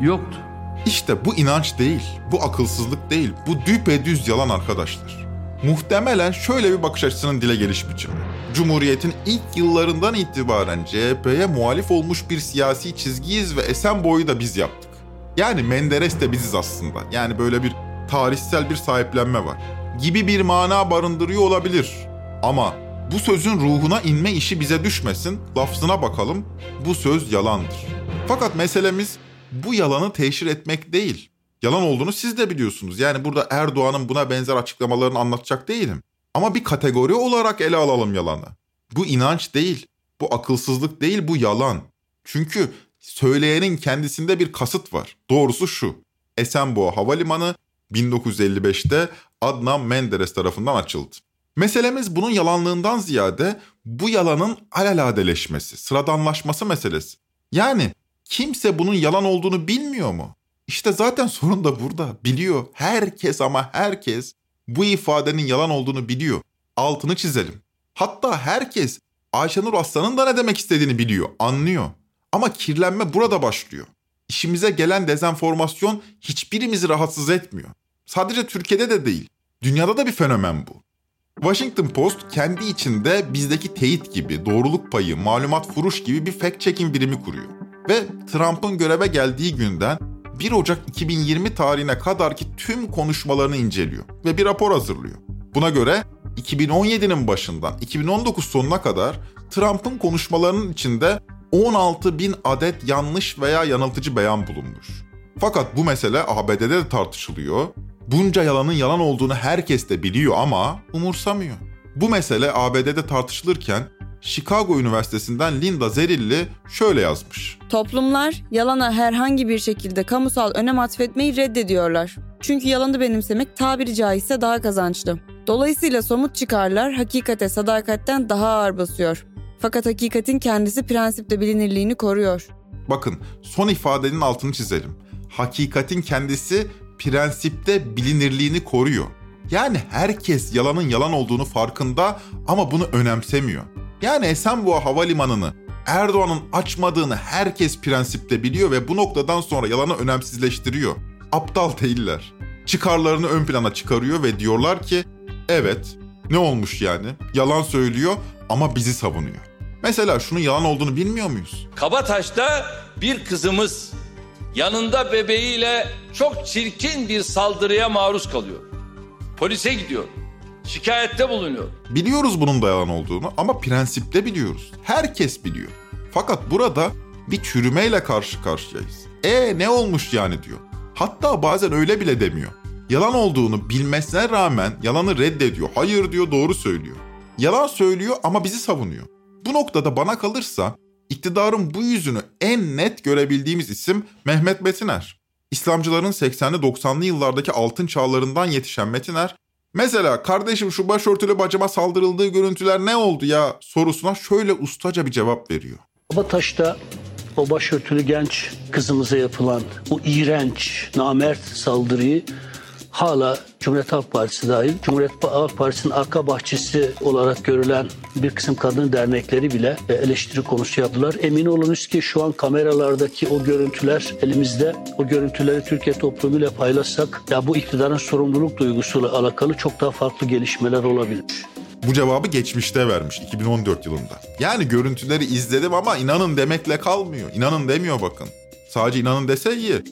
Yoktu. İşte bu inanç değil, bu akılsızlık değil, bu düpedüz yalan arkadaşlar. Muhtemelen şöyle bir bakış açısının dile geliş biçimi. Cumhuriyet'in ilk yıllarından itibaren CHP'ye muhalif olmuş bir siyasi çizgiyiz ve Esenboğa'yı da biz yaptık. Yani Menderes de biziz aslında. Yani böyle bir tarihsel bir sahiplenme var. Gibi bir mana barındırıyor olabilir. Ama bu sözün ruhuna inme işi bize düşmesin, lafzına bakalım, bu söz yalandır. Fakat meselemiz bu yalanı teşhir etmek değil. Yalan olduğunu siz de biliyorsunuz. Yani burada Erdoğan'ın buna benzer açıklamalarını anlatacak değilim. Ama bir kategori olarak ele alalım yalanı. Bu inanç değil, bu akılsızlık değil, bu yalan. Çünkü Söyleyenin kendisinde bir kasıt var. Doğrusu şu. Esenboğa Havalimanı 1955'te Adnan Menderes tarafından açıldı. Meselemiz bunun yalanlığından ziyade bu yalanın alelade sıradanlaşması meselesi. Yani kimse bunun yalan olduğunu bilmiyor mu? İşte zaten sorun da burada. Biliyor. Herkes ama herkes bu ifadenin yalan olduğunu biliyor. Altını çizelim. Hatta herkes Ayşenur Aslan'ın da ne demek istediğini biliyor, anlıyor. Ama kirlenme burada başlıyor. İşimize gelen dezenformasyon hiçbirimizi rahatsız etmiyor. Sadece Türkiye'de de değil, dünyada da bir fenomen bu. Washington Post kendi içinde bizdeki teyit gibi, doğruluk payı, malumat furuş gibi bir fact checking birimi kuruyor. Ve Trump'ın göreve geldiği günden 1 Ocak 2020 tarihine kadarki tüm konuşmalarını inceliyor ve bir rapor hazırlıyor. Buna göre 2017'nin başından 2019 sonuna kadar Trump'ın konuşmalarının içinde 16 bin adet yanlış veya yanıltıcı beyan bulunmuş. Fakat bu mesele ABD'de de tartışılıyor. Bunca yalanın yalan olduğunu herkes de biliyor ama umursamıyor. Bu mesele ABD'de tartışılırken Chicago Üniversitesi'nden Linda Zerilli şöyle yazmış. Toplumlar yalana herhangi bir şekilde kamusal önem atfetmeyi reddediyorlar. Çünkü yalanı benimsemek tabiri caizse daha kazançlı. Dolayısıyla somut çıkarlar hakikate sadakatten daha ağır basıyor. Fakat hakikatin kendisi prensipte bilinirliğini koruyor. Bakın son ifadenin altını çizelim. Hakikatin kendisi prensipte bilinirliğini koruyor. Yani herkes yalanın yalan olduğunu farkında ama bunu önemsemiyor. Yani Esenboğa Havalimanı'nı Erdoğan'ın açmadığını herkes prensipte biliyor ve bu noktadan sonra yalanı önemsizleştiriyor. Aptal değiller. Çıkarlarını ön plana çıkarıyor ve diyorlar ki evet ne olmuş yani yalan söylüyor ama bizi savunuyor. Mesela şunun yalan olduğunu bilmiyor muyuz? Kabataş'ta bir kızımız yanında bebeğiyle çok çirkin bir saldırıya maruz kalıyor. Polise gidiyor. Şikayette bulunuyor. Biliyoruz bunun da yalan olduğunu ama prensipte biliyoruz. Herkes biliyor. Fakat burada bir çürümeyle karşı karşıyayız. E ne olmuş yani diyor. Hatta bazen öyle bile demiyor. Yalan olduğunu bilmesine rağmen yalanı reddediyor. Hayır diyor doğru söylüyor. Yalan söylüyor ama bizi savunuyor. Bu noktada bana kalırsa iktidarın bu yüzünü en net görebildiğimiz isim Mehmet Metiner. İslamcıların 80'li 90'lı yıllardaki altın çağlarından yetişen Metiner, mesela kardeşim şu başörtülü bacıma saldırıldığı görüntüler ne oldu ya sorusuna şöyle ustaca bir cevap veriyor. Kabataş'ta o başörtülü genç kızımıza yapılan o iğrenç, namert saldırıyı hala Cumhuriyet Halk Partisi dahil Cumhuriyet Halk Partisi'nin arka bahçesi olarak görülen bir kısım kadın dernekleri bile e, eleştiri konusu yaptılar. Emin olunuz ki şu an kameralardaki o görüntüler elimizde. O görüntüleri Türkiye toplumuyla paylaşsak ya bu iktidarın sorumluluk duygusuyla alakalı çok daha farklı gelişmeler olabilir. Bu cevabı geçmişte vermiş 2014 yılında. Yani görüntüleri izledim ama inanın demekle kalmıyor. İnanın demiyor bakın. Sadece inanın dese iyi.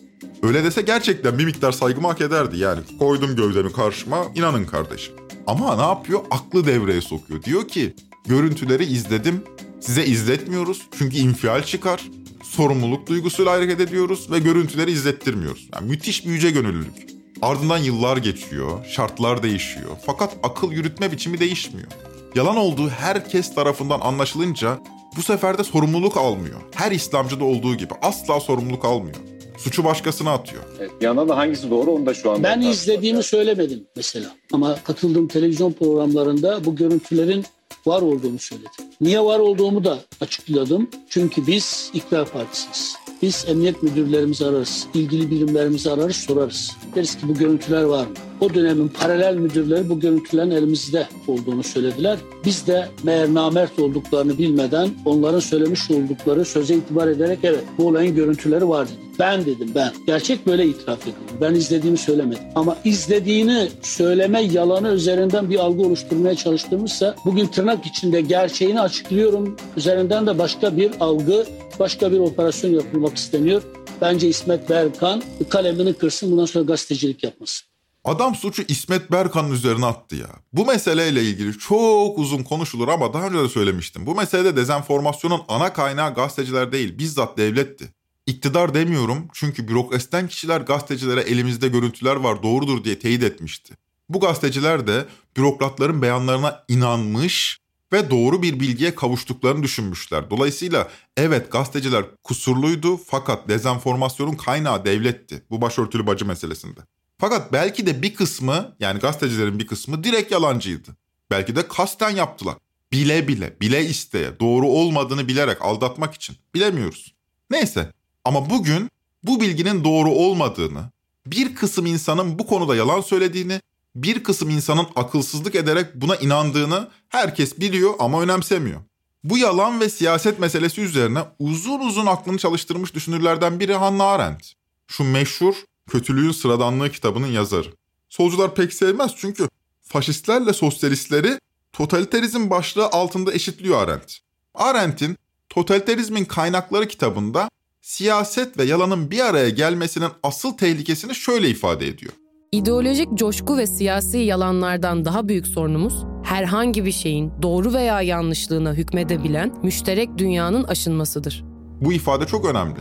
Öyle dese gerçekten bir miktar saygımı hak ederdi yani. Koydum gövdemi karşıma inanın kardeşim. Ama ne yapıyor? Aklı devreye sokuyor. Diyor ki görüntüleri izledim size izletmiyoruz çünkü infial çıkar. Sorumluluk duygusuyla hareket ediyoruz ve görüntüleri izlettirmiyoruz. Yani müthiş bir yüce gönüllülük. Ardından yıllar geçiyor, şartlar değişiyor. Fakat akıl yürütme biçimi değişmiyor. Yalan olduğu herkes tarafından anlaşılınca bu sefer de sorumluluk almıyor. Her İslamcıda olduğu gibi asla sorumluluk almıyor. Suçu başkasına atıyor. Evet, bir yandan da hangisi doğru onu da şu anda... Ben izlediğimi söylemedim mesela. Ama katıldığım televizyon programlarında bu görüntülerin var olduğunu söyledim. Niye var olduğumu da açıkladım. Çünkü biz İktidar Partisiyiz. Biz emniyet müdürlerimizi ararız, ilgili birimlerimizi ararız, sorarız. Deriz ki bu görüntüler var mı? O dönemin paralel müdürleri bu görüntülerin elimizde olduğunu söylediler. Biz de meğer namert olduklarını bilmeden onların söylemiş oldukları söze itibar ederek evet bu olayın görüntüleri var dedik. Ben dedim ben. Gerçek böyle itiraf edildi. Ben izlediğimi söylemedim. Ama izlediğini söyleme yalanı üzerinden bir algı oluşturmaya çalıştığımızsa bugün tırnak içinde gerçeğini açıklıyorum. Üzerinden de başka bir algı, başka bir operasyon yapılmak isteniyor. Bence İsmet Berkan kalemini kırsın bundan sonra gazetecilik yapmasın. Adam suçu İsmet Berkan'ın üzerine attı ya. Bu meseleyle ilgili çok uzun konuşulur ama daha önce de söylemiştim. Bu meselede dezenformasyonun ana kaynağı gazeteciler değil, bizzat devletti. İktidar demiyorum çünkü bürokrasiden kişiler gazetecilere elimizde görüntüler var doğrudur diye teyit etmişti. Bu gazeteciler de bürokratların beyanlarına inanmış ve doğru bir bilgiye kavuştuklarını düşünmüşler. Dolayısıyla evet gazeteciler kusurluydu fakat dezenformasyonun kaynağı devletti. Bu başörtülü bacı meselesinde. Fakat belki de bir kısmı yani gazetecilerin bir kısmı direkt yalancıydı. Belki de kasten yaptılar. Bile bile, bile isteye, doğru olmadığını bilerek aldatmak için. Bilemiyoruz. Neyse ama bugün bu bilginin doğru olmadığını, bir kısım insanın bu konuda yalan söylediğini, bir kısım insanın akılsızlık ederek buna inandığını herkes biliyor ama önemsemiyor. Bu yalan ve siyaset meselesi üzerine uzun uzun aklını çalıştırmış düşünürlerden biri Hannah Arendt. Şu meşhur Kötülüğün Sıradanlığı kitabının yazarı. Solcular pek sevmez çünkü faşistlerle sosyalistleri totaliterizm başlığı altında eşitliyor Arendt. Arendt'in Totaliterizmin Kaynakları kitabında siyaset ve yalanın bir araya gelmesinin asıl tehlikesini şöyle ifade ediyor. İdeolojik coşku ve siyasi yalanlardan daha büyük sorunumuz, herhangi bir şeyin doğru veya yanlışlığına hükmedebilen müşterek dünyanın aşınmasıdır. Bu ifade çok önemli.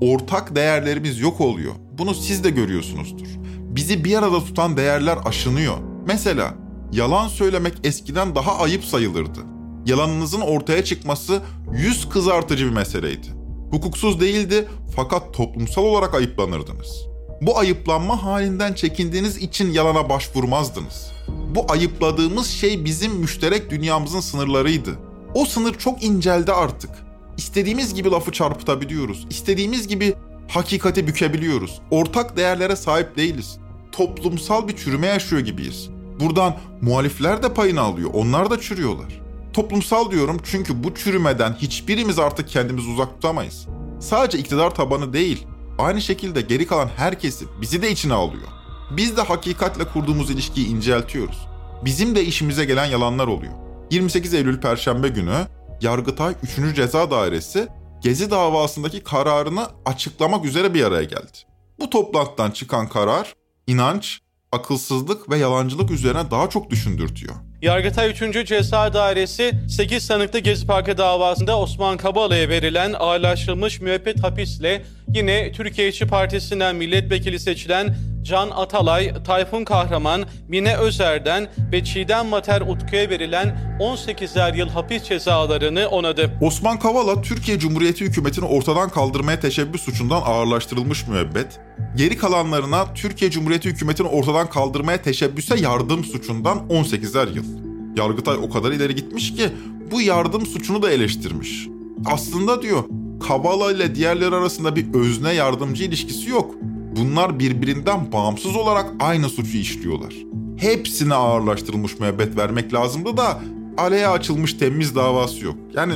Ortak değerlerimiz yok oluyor. Bunu siz de görüyorsunuzdur. Bizi bir arada tutan değerler aşınıyor. Mesela yalan söylemek eskiden daha ayıp sayılırdı. Yalanınızın ortaya çıkması yüz kızartıcı bir meseleydi. Hukuksuz değildi fakat toplumsal olarak ayıplanırdınız. Bu ayıplanma halinden çekindiğiniz için yalana başvurmazdınız. Bu ayıpladığımız şey bizim müşterek dünyamızın sınırlarıydı. O sınır çok inceldi artık. İstediğimiz gibi lafı çarpıtabiliyoruz. İstediğimiz gibi hakikati bükebiliyoruz. Ortak değerlere sahip değiliz. Toplumsal bir çürüme yaşıyor gibiyiz. Buradan muhalifler de payını alıyor. Onlar da çürüyorlar. Toplumsal diyorum çünkü bu çürümeden hiçbirimiz artık kendimizi uzak tutamayız. Sadece iktidar tabanı değil, aynı şekilde geri kalan herkesi bizi de içine alıyor. Biz de hakikatle kurduğumuz ilişkiyi inceltiyoruz. Bizim de işimize gelen yalanlar oluyor. 28 Eylül Perşembe günü Yargıtay 3. Ceza Dairesi Gezi davasındaki kararını açıklamak üzere bir araya geldi. Bu toplantıdan çıkan karar inanç, akılsızlık ve yalancılık üzerine daha çok düşündürtüyor. Yargıtay 3. Ceza Dairesi 8 sanıklı Gezi Parkı davasında Osman Kabala'ya verilen ağırlaştırılmış müebbet hapisle yine Türkiye Partisi'nden milletvekili seçilen Can Atalay, Tayfun Kahraman, Mine Özer'den ve Çiğdem Mater Utku'ya verilen 18'er yıl hapis cezalarını onadı. Osman Kavala, Türkiye Cumhuriyeti hükümetini ortadan kaldırmaya teşebbüs suçundan ağırlaştırılmış müebbet, geri kalanlarına Türkiye Cumhuriyeti hükümetini ortadan kaldırmaya teşebbüse yardım suçundan 18'er yıl. Yargıtay o kadar ileri gitmiş ki bu yardım suçunu da eleştirmiş. Aslında diyor Kavala ile diğerleri arasında bir özne yardımcı ilişkisi yok. Bunlar birbirinden bağımsız olarak aynı suçu işliyorlar. Hepsine ağırlaştırılmış müebbet vermek lazımdı da aleye açılmış temiz davası yok. Yani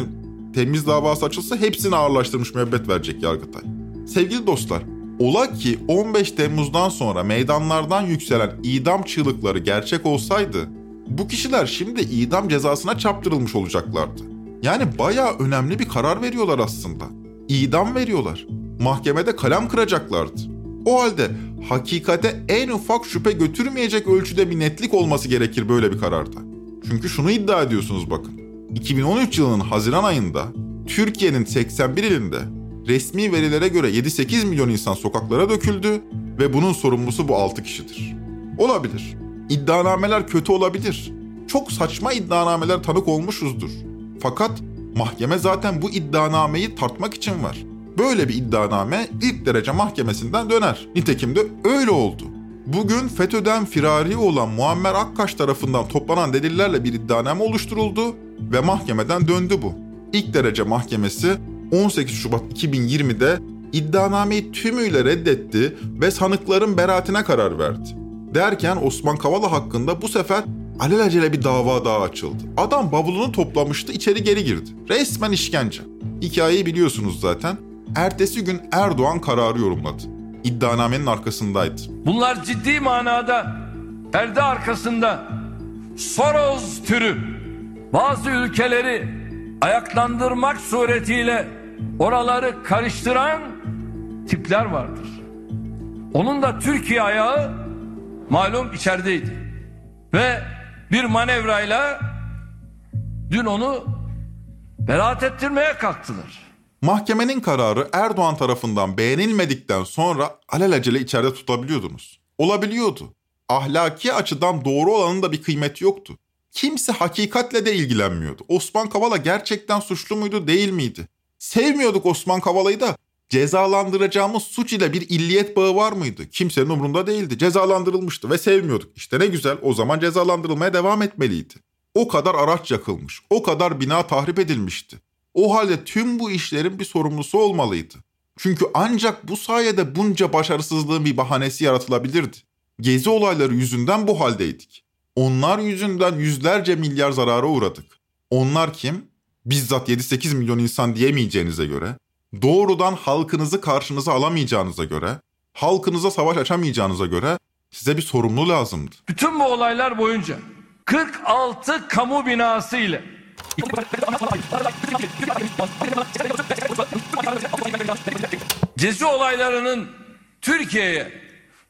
temiz davası açılsa hepsine ağırlaştırmış müebbet verecek Yargıtay. Sevgili dostlar, ola ki 15 Temmuz'dan sonra meydanlardan yükselen idam çığlıkları gerçek olsaydı bu kişiler şimdi idam cezasına çarptırılmış olacaklardı. Yani bayağı önemli bir karar veriyorlar aslında. İdam veriyorlar. Mahkemede kalem kıracaklardı. O halde hakikate en ufak şüphe götürmeyecek ölçüde bir netlik olması gerekir böyle bir kararda. Çünkü şunu iddia ediyorsunuz bakın. 2013 yılının Haziran ayında Türkiye'nin 81 ilinde resmi verilere göre 7-8 milyon insan sokaklara döküldü ve bunun sorumlusu bu 6 kişidir. Olabilir. İddianameler kötü olabilir. Çok saçma iddianameler tanık olmuşuzdur. Fakat mahkeme zaten bu iddianameyi tartmak için var. Böyle bir iddianame ilk derece mahkemesinden döner. Nitekim de öyle oldu. Bugün FETÖ'den firari olan Muammer Akkaş tarafından toplanan delillerle bir iddianame oluşturuldu ve mahkemeden döndü bu. İlk derece mahkemesi 18 Şubat 2020'de iddianameyi tümüyle reddetti ve sanıkların beraatine karar verdi. Derken Osman Kavala hakkında bu sefer alelacele bir dava daha açıldı. Adam bavulunu toplamıştı, içeri geri girdi. Resmen işkence. Hikayeyi biliyorsunuz zaten. Ertesi gün Erdoğan kararı yorumladı. İddianamenin arkasındaydı. Bunlar ciddi manada perde arkasında Soros türü bazı ülkeleri ayaklandırmak suretiyle oraları karıştıran tipler vardır. Onun da Türkiye ayağı malum içerideydi. Ve bir manevrayla dün onu beraat ettirmeye kalktılar. Mahkemenin kararı Erdoğan tarafından beğenilmedikten sonra alelacele içeride tutabiliyordunuz. Olabiliyordu. Ahlaki açıdan doğru olanın da bir kıymeti yoktu. Kimse hakikatle de ilgilenmiyordu. Osman Kavala gerçekten suçlu muydu değil miydi? Sevmiyorduk Osman Kavala'yı da cezalandıracağımız suç ile bir illiyet bağı var mıydı? Kimsenin umurunda değildi. Cezalandırılmıştı ve sevmiyorduk. İşte ne güzel o zaman cezalandırılmaya devam etmeliydi. O kadar araç yakılmış, o kadar bina tahrip edilmişti. O halde tüm bu işlerin bir sorumlusu olmalıydı. Çünkü ancak bu sayede bunca başarısızlığın bir bahanesi yaratılabilirdi. Gezi olayları yüzünden bu haldeydik. Onlar yüzünden yüzlerce milyar zarara uğradık. Onlar kim? Bizzat 7-8 milyon insan diyemeyeceğinize göre, doğrudan halkınızı karşınıza alamayacağınıza göre, halkınıza savaş açamayacağınıza göre size bir sorumlu lazımdı. Bütün bu olaylar boyunca 46 kamu binası ile Gezi olaylarının Türkiye'ye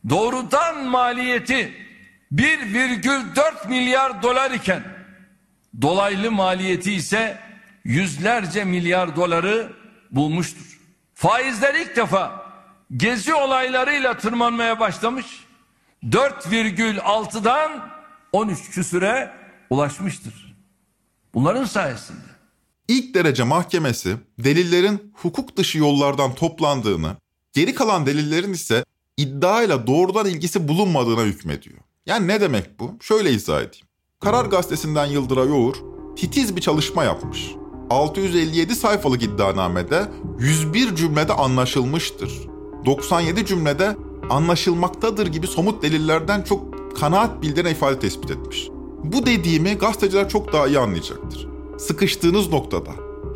doğrudan maliyeti 1,4 milyar dolar iken dolaylı maliyeti ise yüzlerce milyar doları bulmuştur. Faizler ilk defa gezi olaylarıyla tırmanmaya başlamış. 4,6'dan 13 küsüre ulaşmıştır. Bunların sayesinde. İlk derece mahkemesi delillerin hukuk dışı yollardan toplandığını, geri kalan delillerin ise iddiayla doğrudan ilgisi bulunmadığına hükmediyor. Yani ne demek bu? Şöyle izah edeyim. Karar Gazetesi'nden Yıldıray Oğur titiz bir çalışma yapmış. 657 sayfalık iddianamede 101 cümlede anlaşılmıştır. 97 cümlede anlaşılmaktadır gibi somut delillerden çok kanaat bildiren ifade tespit etmiş. Bu dediğimi gazeteciler çok daha iyi anlayacaktır. Sıkıştığınız noktada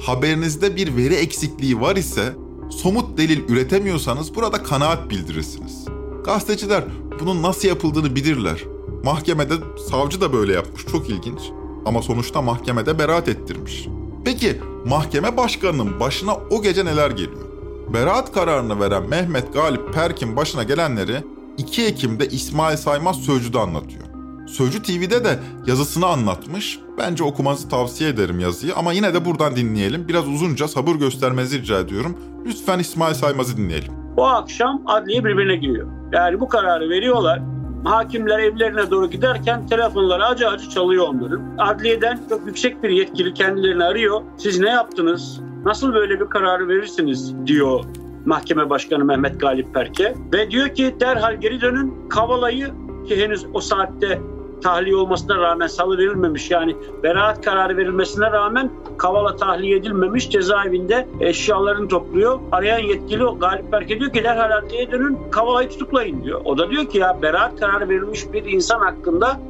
haberinizde bir veri eksikliği var ise somut delil üretemiyorsanız burada kanaat bildirirsiniz. Gazeteciler bunun nasıl yapıldığını bilirler. Mahkemede savcı da böyle yapmış çok ilginç. Ama sonuçta mahkemede beraat ettirmiş. Peki mahkeme başkanının başına o gece neler geliyor? Beraat kararını veren Mehmet Galip Perk'in başına gelenleri 2 Ekim'de İsmail Saymaz Sözcü'de anlatıyor. Sözcü TV'de de yazısını anlatmış. Bence okumanızı tavsiye ederim yazıyı ama yine de buradan dinleyelim. Biraz uzunca sabır göstermenizi rica ediyorum. Lütfen İsmail Saymaz'ı dinleyelim. Bu akşam adliye birbirine giriyor. Yani bu kararı veriyorlar. Hakimler evlerine doğru giderken telefonları acı acı çalıyor onların. Adliyeden çok yüksek bir yetkili kendilerini arıyor. Siz ne yaptınız? Nasıl böyle bir kararı verirsiniz diyor mahkeme başkanı Mehmet Galip Perke. Ve diyor ki derhal geri dönün Kavala'yı ki henüz o saatte tahliye olmasına rağmen salı verilmemiş yani beraat kararı verilmesine rağmen Kavala tahliye edilmemiş cezaevinde eşyalarını topluyor. Arayan yetkili Galip Berke diyor ki derhal adliyeye dönün Kavala'yı tutuklayın diyor. O da diyor ki ya beraat kararı verilmiş bir insan hakkında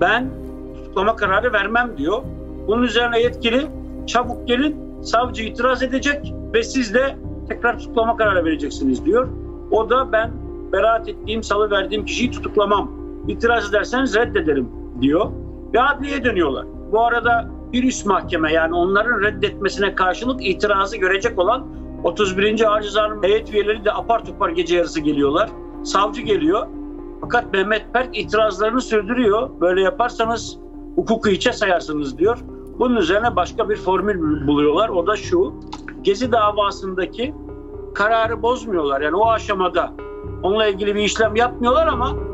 ben tutuklama kararı vermem diyor. Bunun üzerine yetkili çabuk gelin savcı itiraz edecek ve siz de tekrar tutuklama kararı vereceksiniz diyor. O da ben beraat ettiğim, salı verdiğim kişiyi tutuklamam. İtiraz ederseniz reddederim diyor. Ve adliye dönüyorlar. Bu arada bir üst mahkeme yani onların reddetmesine karşılık itirazı görecek olan 31. Ağır Ceza'nın heyet üyeleri de apar topar gece yarısı geliyorlar. Savcı geliyor. Fakat Mehmet Berk itirazlarını sürdürüyor. Böyle yaparsanız hukuku içe sayarsınız diyor. Bunun üzerine başka bir formül buluyorlar. O da şu. Gezi davasındaki kararı bozmuyorlar. Yani o aşamada onunla ilgili bir işlem yapmıyorlar ama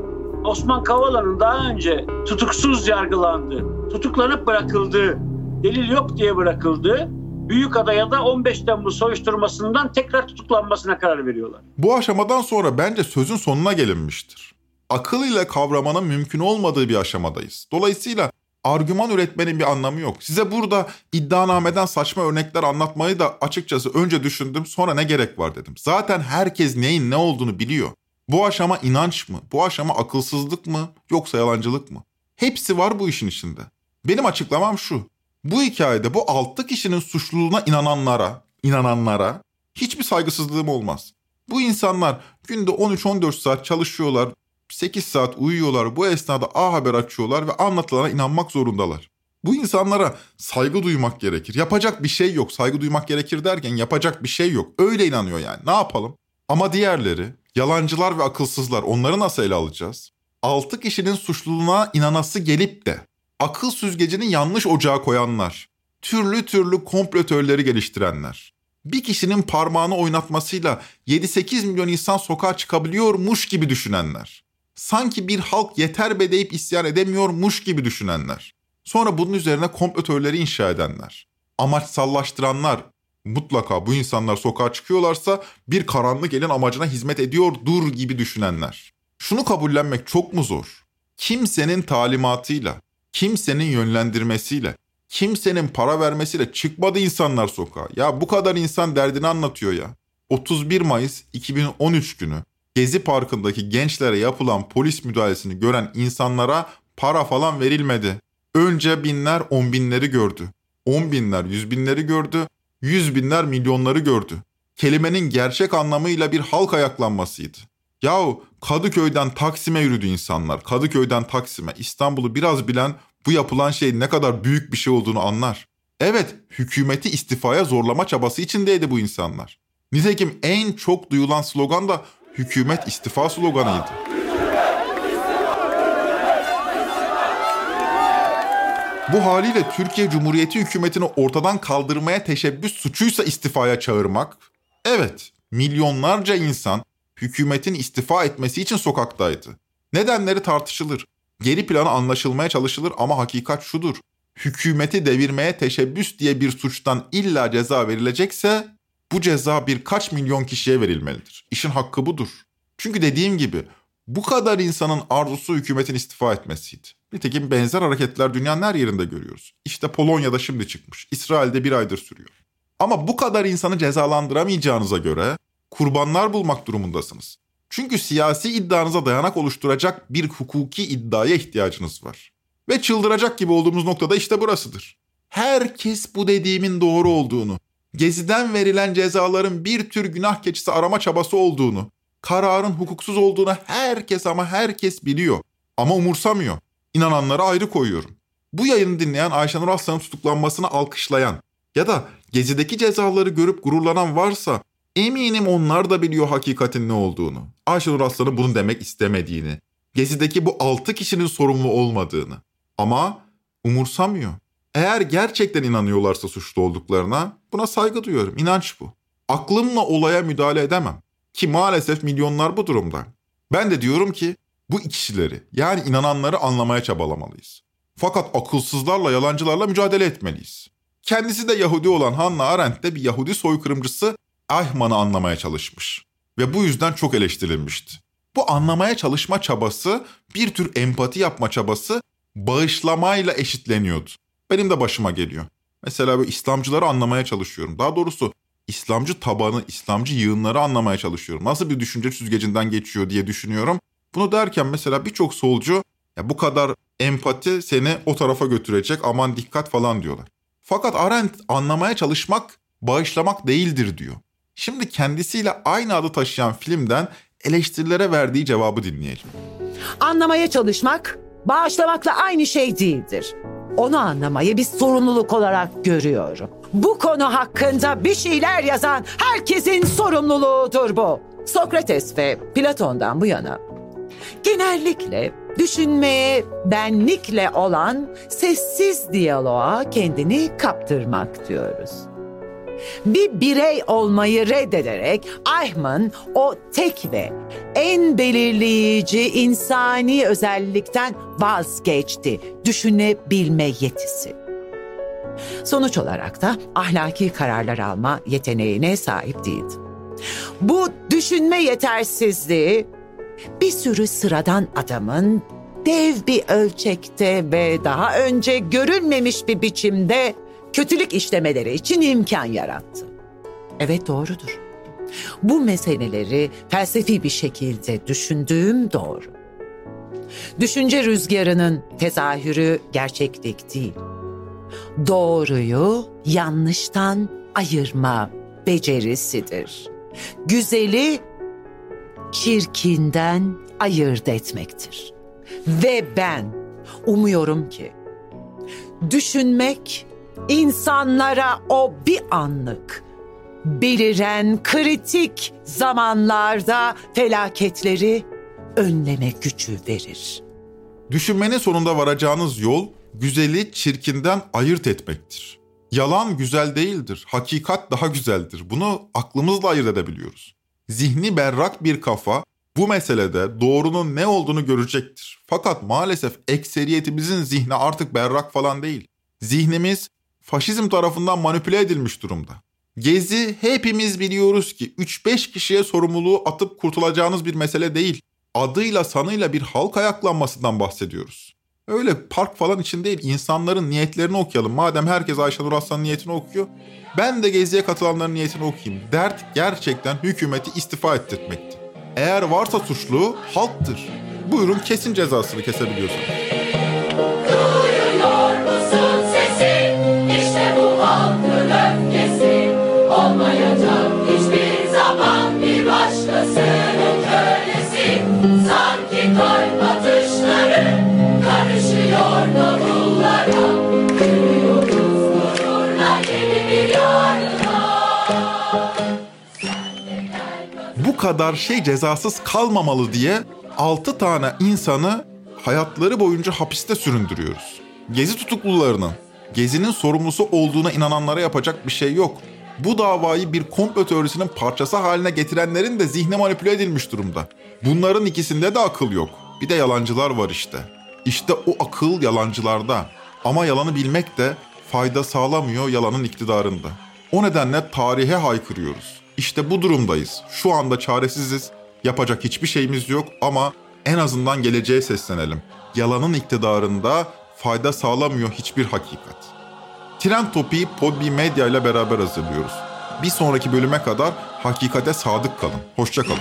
Osman Kavala'nın daha önce tutuksuz yargılandığı, tutuklanıp bırakıldığı, delil yok diye bırakıldığı Büyükada'ya da 15 Temmuz soruşturmasından tekrar tutuklanmasına karar veriyorlar. Bu aşamadan sonra bence sözün sonuna gelinmiştir. Akıl ile kavramanın mümkün olmadığı bir aşamadayız. Dolayısıyla argüman üretmenin bir anlamı yok. Size burada iddianameden saçma örnekler anlatmayı da açıkçası önce düşündüm sonra ne gerek var dedim. Zaten herkes neyin ne olduğunu biliyor. Bu aşama inanç mı? Bu aşama akılsızlık mı? Yoksa yalancılık mı? Hepsi var bu işin içinde. Benim açıklamam şu. Bu hikayede bu altı kişinin suçluluğuna inananlara, inananlara hiçbir saygısızlığım olmaz. Bu insanlar günde 13-14 saat çalışıyorlar, 8 saat uyuyorlar, bu esnada A Haber açıyorlar ve anlatılana inanmak zorundalar. Bu insanlara saygı duymak gerekir. Yapacak bir şey yok. Saygı duymak gerekir derken yapacak bir şey yok. Öyle inanıyor yani. Ne yapalım? Ama diğerleri, yalancılar ve akılsızlar onları nasıl ele alacağız? 6 kişinin suçluluğuna inanası gelip de akıl süzgecini yanlış ocağa koyanlar, türlü türlü komplo geliştirenler, bir kişinin parmağını oynatmasıyla 7-8 milyon insan sokağa çıkabiliyormuş gibi düşünenler, sanki bir halk yeter be deyip isyan edemiyormuş gibi düşünenler, Sonra bunun üzerine komplo inşa edenler, amaçsallaştıranlar, mutlaka bu insanlar sokağa çıkıyorlarsa bir karanlık elin amacına hizmet ediyordur gibi düşünenler. Şunu kabullenmek çok mu zor? Kimsenin talimatıyla, kimsenin yönlendirmesiyle, kimsenin para vermesiyle çıkmadı insanlar sokağa. Ya bu kadar insan derdini anlatıyor ya. 31 Mayıs 2013 günü Gezi Parkı'ndaki gençlere yapılan polis müdahalesini gören insanlara para falan verilmedi. Önce binler on binleri gördü. On binler yüz binleri gördü. Yüz binler milyonları gördü. Kelimenin gerçek anlamıyla bir halk ayaklanmasıydı. Yahu Kadıköy'den Taksim'e yürüdü insanlar. Kadıköy'den Taksim'e. İstanbul'u biraz bilen bu yapılan şey ne kadar büyük bir şey olduğunu anlar. Evet, hükümeti istifaya zorlama çabası içindeydi bu insanlar. Nitekim en çok duyulan slogan da hükümet istifa sloganıydı. Bu haliyle Türkiye Cumhuriyeti hükümetini ortadan kaldırmaya teşebbüs suçuysa istifaya çağırmak, evet milyonlarca insan hükümetin istifa etmesi için sokaktaydı. Nedenleri tartışılır. Geri planı anlaşılmaya çalışılır ama hakikat şudur. Hükümeti devirmeye teşebbüs diye bir suçtan illa ceza verilecekse bu ceza birkaç milyon kişiye verilmelidir. İşin hakkı budur. Çünkü dediğim gibi bu kadar insanın arzusu hükümetin istifa etmesiydi. Nitekim benzer hareketler dünyanın her yerinde görüyoruz. İşte Polonya'da şimdi çıkmış. İsrail'de bir aydır sürüyor. Ama bu kadar insanı cezalandıramayacağınıza göre kurbanlar bulmak durumundasınız. Çünkü siyasi iddianıza dayanak oluşturacak bir hukuki iddiaya ihtiyacınız var. Ve çıldıracak gibi olduğumuz noktada işte burasıdır. Herkes bu dediğimin doğru olduğunu, Gezi'den verilen cezaların bir tür günah keçisi arama çabası olduğunu, kararın hukuksuz olduğunu herkes ama herkes biliyor. Ama umursamıyor. İnananları ayrı koyuyorum. Bu yayını dinleyen Ayşenur Aslan'ın tutuklanmasını alkışlayan ya da Gezi'deki cezaları görüp gururlanan varsa eminim onlar da biliyor hakikatin ne olduğunu. Ayşenur Aslan'ın bunu demek istemediğini, Gezi'deki bu altı kişinin sorumlu olmadığını. Ama umursamıyor. Eğer gerçekten inanıyorlarsa suçlu olduklarına buna saygı duyuyorum. İnanç bu. Aklımla olaya müdahale edemem. Ki maalesef milyonlar bu durumda. Ben de diyorum ki bu kişileri yani inananları anlamaya çabalamalıyız. Fakat akılsızlarla yalancılarla mücadele etmeliyiz. Kendisi de Yahudi olan Hannah Arendt de bir Yahudi soykırımcısı Eichmann'ı anlamaya çalışmış. Ve bu yüzden çok eleştirilmişti. Bu anlamaya çalışma çabası bir tür empati yapma çabası bağışlamayla eşitleniyordu. Benim de başıma geliyor. Mesela böyle İslamcıları anlamaya çalışıyorum. Daha doğrusu İslamcı tabanı, İslamcı yığınları anlamaya çalışıyorum. Nasıl bir düşünce süzgecinden geçiyor diye düşünüyorum. Bunu derken mesela birçok solcu ya bu kadar empati seni o tarafa götürecek aman dikkat falan diyorlar. Fakat Arendt anlamaya çalışmak bağışlamak değildir diyor. Şimdi kendisiyle aynı adı taşıyan filmden eleştirilere verdiği cevabı dinleyelim. Anlamaya çalışmak bağışlamakla aynı şey değildir. Onu anlamayı bir sorumluluk olarak görüyorum. Bu konu hakkında bir şeyler yazan herkesin sorumluluğudur bu. Sokrates ve Platon'dan bu yana genellikle düşünmeye benlikle olan sessiz diyaloğa kendini kaptırmak diyoruz. Bir birey olmayı reddederek Eichmann o tek ve en belirleyici insani özellikten vazgeçti. Düşünebilme yetisi. Sonuç olarak da ahlaki kararlar alma yeteneğine sahip değildi. Bu düşünme yetersizliği bir sürü sıradan adamın dev bir ölçekte ve daha önce görülmemiş bir biçimde kötülük işlemeleri için imkan yarattı. Evet doğrudur. Bu meseleleri felsefi bir şekilde düşündüğüm doğru. Düşünce rüzgarının tezahürü gerçeklik değil. Doğruyu yanlıştan ayırma becerisidir. Güzeli çirkinden ayırt etmektir. Ve ben umuyorum ki düşünmek insanlara o bir anlık beliren kritik zamanlarda felaketleri önleme gücü verir. Düşünmenin sonunda varacağınız yol güzeli çirkinden ayırt etmektir. Yalan güzel değildir, hakikat daha güzeldir. Bunu aklımızla ayırt edebiliyoruz. Zihni berrak bir kafa bu meselede doğrunun ne olduğunu görecektir. Fakat maalesef ekseriyetimizin zihni artık berrak falan değil. Zihnimiz faşizm tarafından manipüle edilmiş durumda. Gezi hepimiz biliyoruz ki 3-5 kişiye sorumluluğu atıp kurtulacağınız bir mesele değil. Adıyla sanıyla bir halk ayaklanmasından bahsediyoruz. Öyle park falan için değil insanların niyetlerini okuyalım. Madem herkes Ayşenur Aslan'ın niyetini okuyor. Ben de Gezi'ye katılanların niyetini okuyayım. Dert gerçekten hükümeti istifa ettirmekti. Eğer varsa suçlu halktır. Buyurun kesin cezasını sesi? İşte bu halkın öfkesi. Olmayacak bu kadar şey cezasız kalmamalı diye 6 tane insanı hayatları boyunca hapiste süründürüyoruz. Gezi tutuklularının Gezi'nin sorumlusu olduğuna inananlara yapacak bir şey yok. Bu davayı bir komplo teorisinin parçası haline getirenlerin de zihni manipüle edilmiş durumda. Bunların ikisinde de akıl yok. Bir de yalancılar var işte. İşte o akıl yalancılarda. Ama yalanı bilmek de fayda sağlamıyor yalanın iktidarında. O nedenle tarihe haykırıyoruz. İşte bu durumdayız. Şu anda çaresiziz. Yapacak hiçbir şeyimiz yok ama en azından geleceğe seslenelim. Yalanın iktidarında fayda sağlamıyor hiçbir hakikat. Tren Topi'yi Podbi Medya ile beraber hazırlıyoruz. Bir sonraki bölüme kadar hakikate sadık kalın. Hoşçakalın.